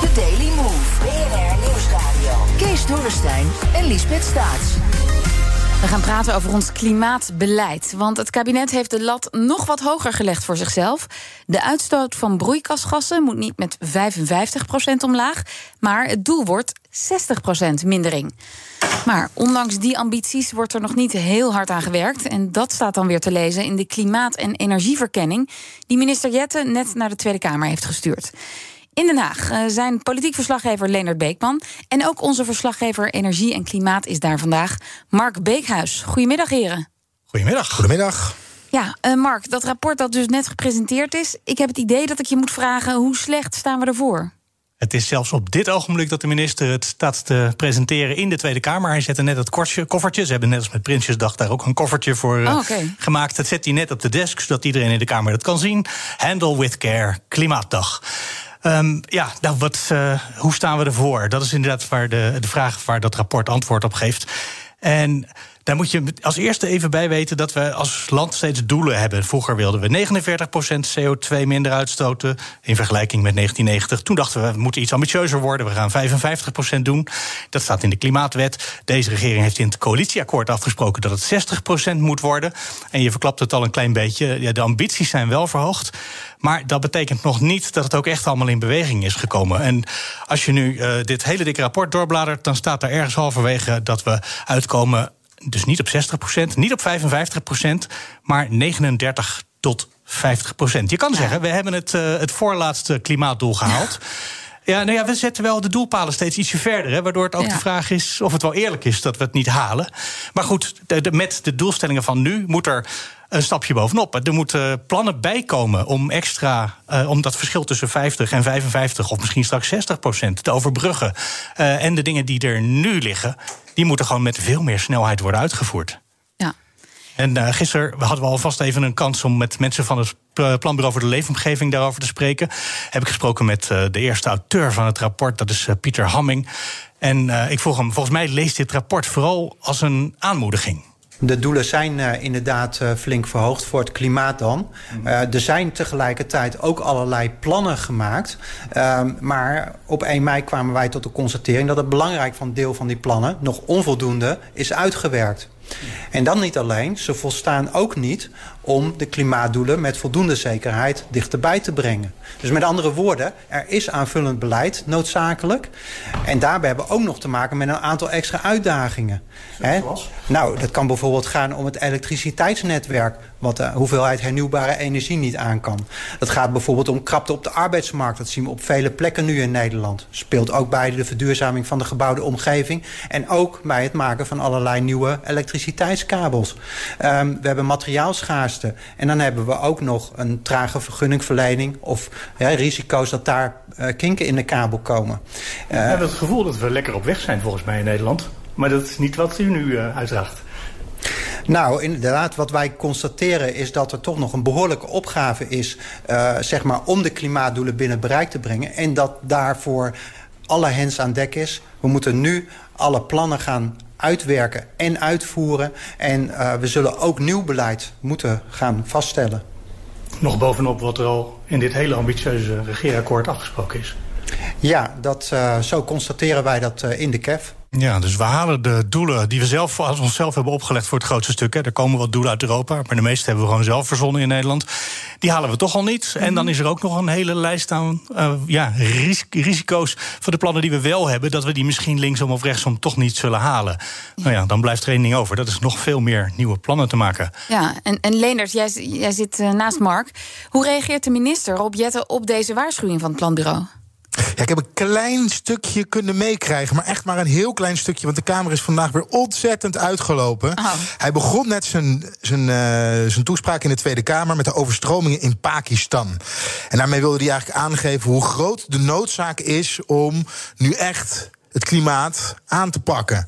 The Daily Move. BNR Nieuwsradio. Kees Dorrestein en Liesbeth Staats. We gaan praten over ons klimaatbeleid. Want het kabinet heeft de lat nog wat hoger gelegd voor zichzelf. De uitstoot van broeikasgassen moet niet met 55% omlaag. Maar het doel wordt 60% mindering. Maar ondanks die ambities wordt er nog niet heel hard aan gewerkt. En dat staat dan weer te lezen in de klimaat- en energieverkenning... die minister Jette net naar de Tweede Kamer heeft gestuurd. In Den Haag uh, zijn politiek verslaggever Leonard Beekman... en ook onze verslaggever Energie en Klimaat is daar vandaag, Mark Beekhuis. Goedemiddag, heren. Goedemiddag. Goedemiddag. Ja, uh, Mark, dat rapport dat dus net gepresenteerd is... ik heb het idee dat ik je moet vragen, hoe slecht staan we ervoor? Het is zelfs op dit ogenblik dat de minister het staat te presenteren in de Tweede Kamer. Hij zette net het kortje, koffertje. Ze hebben net als met Prinsjesdag daar ook een koffertje voor uh, oh, okay. gemaakt. Dat zet hij net op de desk, zodat iedereen in de Kamer dat kan zien. Handle with care, Klimaatdag. Um, ja, nou, wat, uh, hoe staan we ervoor? Dat is inderdaad waar de, de vraag waar dat rapport antwoord op geeft. En daar moet je als eerste even bij weten dat we als land steeds doelen hebben. Vroeger wilden we 49% CO2 minder uitstoten in vergelijking met 1990. Toen dachten we, we moeten iets ambitieuzer worden. We gaan 55% doen. Dat staat in de Klimaatwet. Deze regering heeft in het coalitieakkoord afgesproken dat het 60% moet worden. En je verklapt het al een klein beetje. Ja, de ambities zijn wel verhoogd. Maar dat betekent nog niet dat het ook echt allemaal in beweging is gekomen. En als je nu uh, dit hele dikke rapport doorbladert, dan staat er ergens halverwege dat we uitkomen dus niet op 60%, niet op 55%, maar 39 tot 50% Je kan zeggen, we hebben het, uh, het voorlaatste klimaatdoel gehaald. Ja, nou ja, we zetten wel de doelpalen steeds ietsje verder. Hè, waardoor het ook ja. de vraag is of het wel eerlijk is dat we het niet halen. Maar goed, de, de, met de doelstellingen van nu moet er een stapje bovenop. Er moeten plannen bijkomen om extra, uh, om dat verschil tussen 50 en 55 of misschien straks 60 procent te overbruggen. Uh, en de dingen die er nu liggen, die moeten gewoon met veel meer snelheid worden uitgevoerd. Ja. En uh, gisteren hadden we alvast even een kans om met mensen van het Planbureau voor de Leefomgeving daarover te spreken. Heb ik gesproken met de eerste auteur van het rapport, dat is Pieter Hamming. En ik vroeg hem, volgens mij leest dit rapport vooral als een aanmoediging. De doelen zijn uh, inderdaad uh, flink verhoogd voor het klimaat dan. Uh, er zijn tegelijkertijd ook allerlei plannen gemaakt. maar op 1 mei kwamen wij tot de constatering... dat het belangrijk van deel van die plannen nog onvoldoende is uitgewerkt. En dan niet alleen, ze volstaan ook niet om de klimaatdoelen met voldoende zekerheid dichterbij te brengen. Dus met andere woorden, er is aanvullend beleid noodzakelijk. En daarbij hebben we ook nog te maken met een aantal extra uitdagingen. Zoals? Nou, dat kan bijvoorbeeld gaan om het elektriciteitsnetwerk... wat de hoeveelheid hernieuwbare energie niet aan kan. Dat gaat bijvoorbeeld om krapte op de arbeidsmarkt. Dat zien we op vele plekken nu in Nederland. Speelt ook bij de verduurzaming van de gebouwde omgeving... en ook bij het maken van allerlei nieuwe elektriciteitskabels. Um, we hebben En dan hebben we ook nog een trage vergunningverlening... of ja, risico's dat daar uh, kinken in de kabel komen. Uh, we hebben het gevoel dat we lekker op weg zijn volgens mij in Nederland... Maar dat is niet wat u nu uh, uitdraagt. Nou, inderdaad, wat wij constateren is dat er toch nog een behoorlijke opgave is... Zeg maar, om de klimaatdoelen binnen bereik te brengen. En dat daarvoor alle hens aan dek is. We moeten nu alle plannen gaan uitwerken en uitvoeren. En uh, we zullen ook nieuw beleid moeten gaan vaststellen. Nog bovenop wat er al in dit hele ambitieuze regeerakkoord afgesproken is. Ja, dat, uh, zo constateren wij dat uh, in de KEF. Ja, dus we halen de doelen die we zelf als onszelf hebben opgelegd voor het grootste stuk. Hè. Er komen wat doelen uit Europa, maar de meeste hebben we gewoon zelf verzonnen in Nederland. Die halen we toch al niet. En dan is er ook nog een hele lijst aan uh, ja, ris risico's voor de plannen die we wel hebben, dat we die misschien linksom of rechtsom toch niet zullen halen. Nou ja, dan blijft er één ding over. Dat is nog veel meer nieuwe plannen te maken. Ja, en, en Leendert, jij, jij zit uh, naast Mark. Hoe reageert de minister op Jette op deze waarschuwing van het planbureau? Ja, ik heb een klein stukje kunnen meekrijgen, maar echt maar een heel klein stukje. Want de Kamer is vandaag weer ontzettend uitgelopen. Oh. Hij begon net zijn, zijn, uh, zijn toespraak in de Tweede Kamer met de overstromingen in Pakistan. En daarmee wilde hij eigenlijk aangeven hoe groot de noodzaak is om nu echt het klimaat aan te pakken.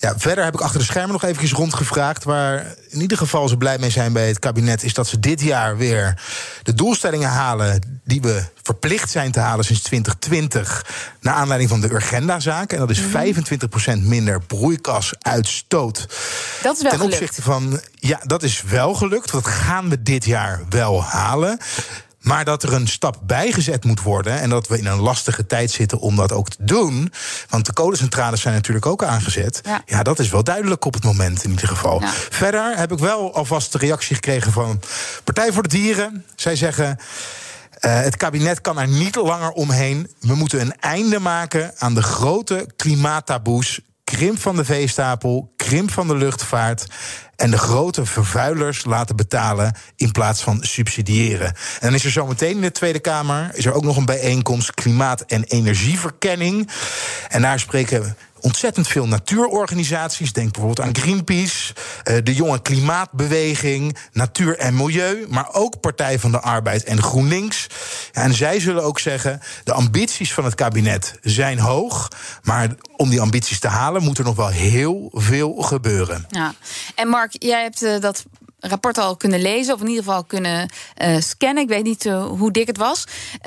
Ja, verder heb ik achter de schermen nog eventjes rondgevraagd. Waar in ieder geval ze blij mee zijn bij het kabinet, is dat ze dit jaar weer de doelstellingen halen die we verplicht zijn te halen sinds 2020. Naar aanleiding van de Urgenda-zaak. En dat is 25% mhm. minder broeikasuitstoot. Dat is wel Ten opzichte van. Ja, dat is wel gelukt. Dat gaan we dit jaar wel halen. Maar dat er een stap bijgezet moet worden. En dat we in een lastige tijd zitten om dat ook te doen. Want de kolencentrales zijn natuurlijk ook aangezet. Ja, dat is wel duidelijk op het moment in ieder geval. Verder heb ik wel alvast de reactie gekregen van Partij voor de Dieren. Zij zeggen. Uh, het kabinet kan er niet langer omheen. We moeten een einde maken aan de grote klimaattaboes krimp van de veestapel, krimp van de luchtvaart en de grote vervuilers laten betalen in plaats van subsidiëren. En dan is er zometeen in de Tweede Kamer is er ook nog een bijeenkomst klimaat- en energieverkenning. En daar spreken ontzettend veel natuurorganisaties. Denk bijvoorbeeld aan Greenpeace, eh, de Jonge Klimaatbeweging, Natuur en Milieu, maar ook Partij van de Arbeid en GroenLinks. En zij zullen ook zeggen: de ambities van het kabinet zijn hoog, maar om die ambities te halen moet er nog wel heel veel gebeuren. Ja. En Mark, jij hebt uh, dat rapport al kunnen lezen, of in ieder geval kunnen uh, scannen. Ik weet niet uh, hoe dik het was.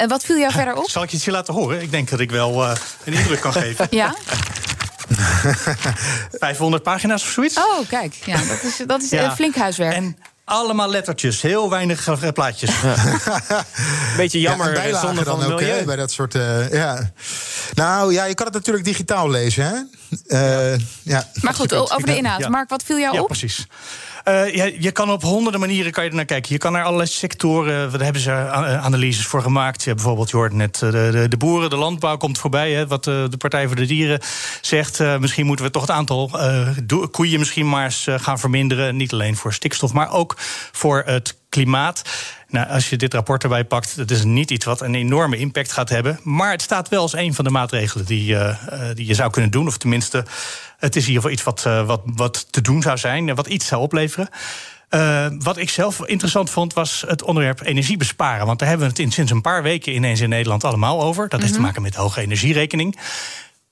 Wat viel jou verder op? Zal ik je het je laten horen? Ik denk dat ik wel een indruk kan geven. ja? 500 pagina's of zoiets. Oh, kijk. Ja, dat is, dat is ja. flink huiswerk. En allemaal lettertjes, heel weinig plaatjes. Beetje jammer, ja, zonder van ook, milieu. bij dat soort. Uh, ja. Nou ja, je kan het natuurlijk digitaal lezen, hè? Uh, ja. Maar goed, over de inhoud. Mark, wat viel jou ja, op? precies. Ja, je kan op honderden manieren kan je er naar kijken. Je kan naar allerlei sectoren, daar hebben ze analyses voor gemaakt. Ja, bijvoorbeeld, je net de, de, boeren, de landbouw komt voorbij. Hè, wat de, de Partij voor de Dieren zegt. Misschien moeten we toch het aantal koeien misschien maar eens gaan verminderen. Niet alleen voor stikstof, maar ook voor het klimaat. Nou, als je dit rapport erbij pakt, dat is niet iets wat een enorme impact gaat hebben. Maar het staat wel als een van de maatregelen die, uh, die je zou kunnen doen. Of tenminste, het is in ieder geval iets wat, uh, wat, wat te doen zou zijn, wat iets zou opleveren. Uh, wat ik zelf interessant vond, was het onderwerp energie besparen. Want daar hebben we het in, sinds een paar weken ineens in Nederland allemaal over. Dat heeft te mhm. maken met de hoge energierekening.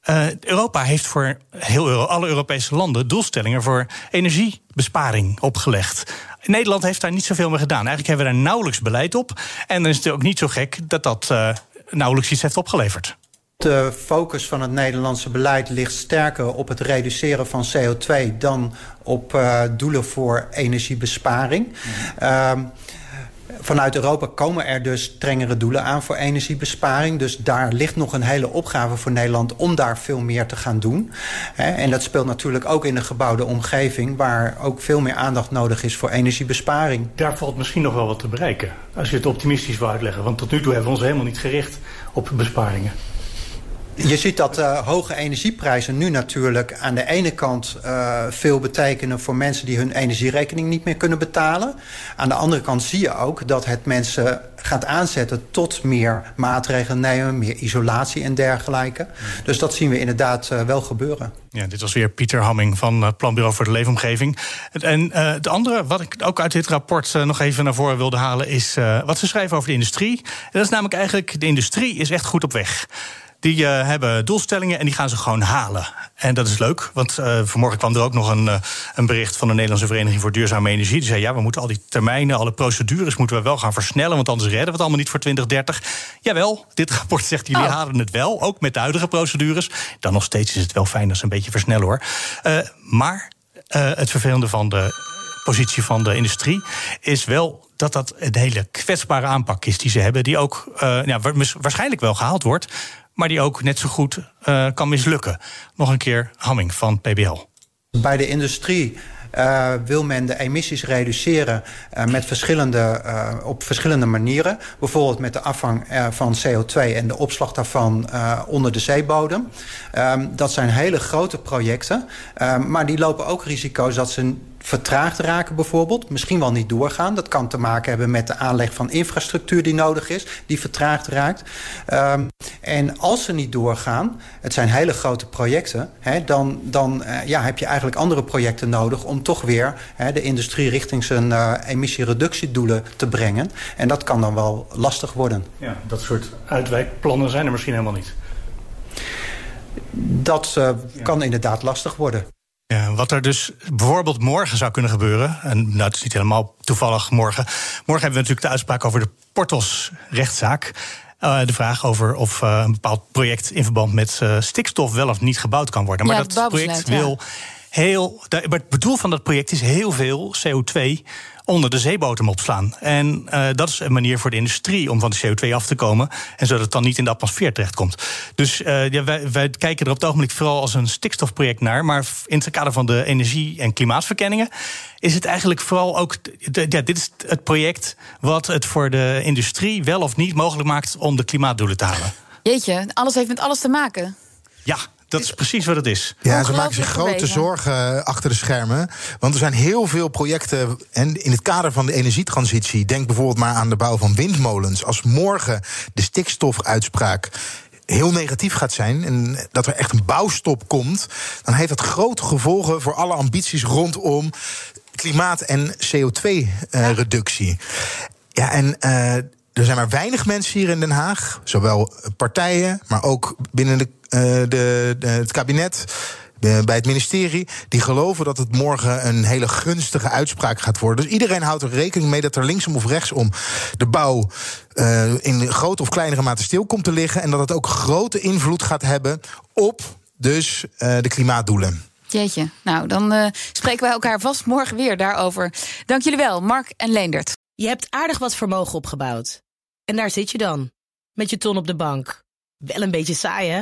Uh, Europa heeft voor heel alle Europese landen doelstellingen voor energiebesparing opgelegd. Nederland heeft daar niet zoveel mee gedaan. Eigenlijk hebben we daar nauwelijks beleid op. En dan is het ook niet zo gek dat dat uh, nauwelijks iets heeft opgeleverd. De focus van het Nederlandse beleid ligt sterker op het reduceren van CO2 dan op uh, doelen voor energiebesparing. Mm vanuit Europa komen er dus strengere doelen aan voor energiebesparing. Dus daar ligt nog een hele opgave voor Nederland om daar veel meer te gaan doen. En dat speelt natuurlijk ook in de gebouwde omgeving, waar ook veel meer aandacht nodig is voor energiebesparing. Daar valt misschien nog wel wat te bereiken, als je het optimistisch wil uitleggen. Want tot nu toe hebben we ons helemaal niet gericht op besparingen. Je ziet dat uh, hoge energieprijzen nu natuurlijk aan de ene kant uh, veel betekenen voor mensen die hun energierekening niet meer kunnen betalen. Aan de andere kant zie je ook dat het mensen gaat aanzetten tot meer maatregelen nemen, meer isolatie en dergelijke. Dus dat zien we inderdaad uh, wel gebeuren. Ja, dit was weer Pieter Hamming van Planbureau voor de Leefomgeving. En het andere wat ik ook uit dit rapport nog even naar voren wilde halen is wat ze schrijven over de industrie. dat is namelijk eigenlijk, de industrie is echt goed op weg. Die uh, hebben doelstellingen en die gaan ze gewoon halen. En dat is leuk, want uh, vanmorgen kwam er ook nog een, uh, een bericht van de Nederlandse Vereniging voor Duurzame Energie. Die zei: ja, we moeten al die termijnen, alle procedures moeten we wel gaan versnellen, want anders redden we het allemaal niet voor 2030. Jawel, dit rapport zegt: jullie oh. halen het wel, ook met de huidige procedures. Dan nog steeds is het wel fijn als ze een beetje versnellen hoor. maar het vervelende van de positie van de industrie is wel dat dat een hele kwetsbare aanpak is die ze hebben, die ook ja, waarschijnlijk wel gehaald wordt maar die ook net zo goed uh, kan mislukken. Nog een keer Hamming van PBL. Bij de industrie uh, wil men de emissies reduceren uh, met verschillende, op verschillende manieren. Bijvoorbeeld met de afvang van CO2 en de opslag daarvan onder de zeebodem. Um, dat zijn hele grote projecten, um, maar die lopen ook risico's dat ze vertraagd raken bijvoorbeeld. Misschien wel niet doorgaan. Dat kan te maken hebben met de aanleg van infrastructuur die nodig is. Die vertraagd raakt. Um, en als ze niet doorgaan, het zijn hele grote projecten... Hè, dan, dan uh, ja, heb je eigenlijk andere projecten nodig... om toch weer hè, de industrie richting zijn uh, emissiereductiedoelen te brengen. En dat kan dan wel lastig worden. Ja, dat soort uitwijkplannen zijn er misschien helemaal niet. Dat uh, kan inderdaad lastig worden. Ja, wat er dus bijvoorbeeld morgen zou kunnen gebeuren... en nou, het is niet helemaal toevallig morgen... morgen hebben we natuurlijk de uitspraak over de Portos-rechtszaak... Uh, de vraag over of uh, een bepaald project in verband met uh, stikstof wel of niet gebouwd kan worden. Maar ja, dat project wil heel. Het doel van dat project is heel veel CO2 onder de zeebodem opslaan. En uh, dat is een manier voor de industrie om van de CO2 af te komen. En zodat het dan niet in de atmosfeer terechtkomt. Dus uh, ja, wij, wij, kijken er op het ogenblik vooral als een stikstofproject naar. Maar in het kader van de energie- en klimaatverkenningen is het eigenlijk vooral ook. Ja, dit is het project wat het voor de industrie wel of niet mogelijk maakt om de klimaatdoelen te halen. Jeetje, alles heeft met alles te maken. Ja, dat is precies wat het is. Ja, ze maken zich grote zorgen achter de schermen. Want er zijn heel veel projecten. En in het kader van de energietransitie. Denk bijvoorbeeld maar aan de bouw van windmolens. Als morgen de stikstofuitspraak heel negatief gaat zijn en dat er echt een bouwstop komt, dan heeft dat grote gevolgen voor alle ambities rondom klimaat- en CO2-reductie. ja, en. Uh, er zijn maar weinig mensen hier in Den Haag, zowel partijen, maar ook binnen de, de, de, het kabinet bij het ministerie. Die geloven dat het morgen een hele gunstige uitspraak gaat worden. Dus iedereen houdt er rekening mee dat er linksom of rechtsom de bouw uh, in grote of kleinere mate stil komt te liggen. En dat het ook grote invloed gaat hebben op dus uh, de klimaatdoelen. Jeetje, nou dan uh, spreken wij elkaar vast morgen weer daarover. Dank jullie wel, Mark en Leendert. Je hebt aardig wat vermogen opgebouwd. En daar zit je dan, met je ton op de bank. Wel een beetje saai, hè?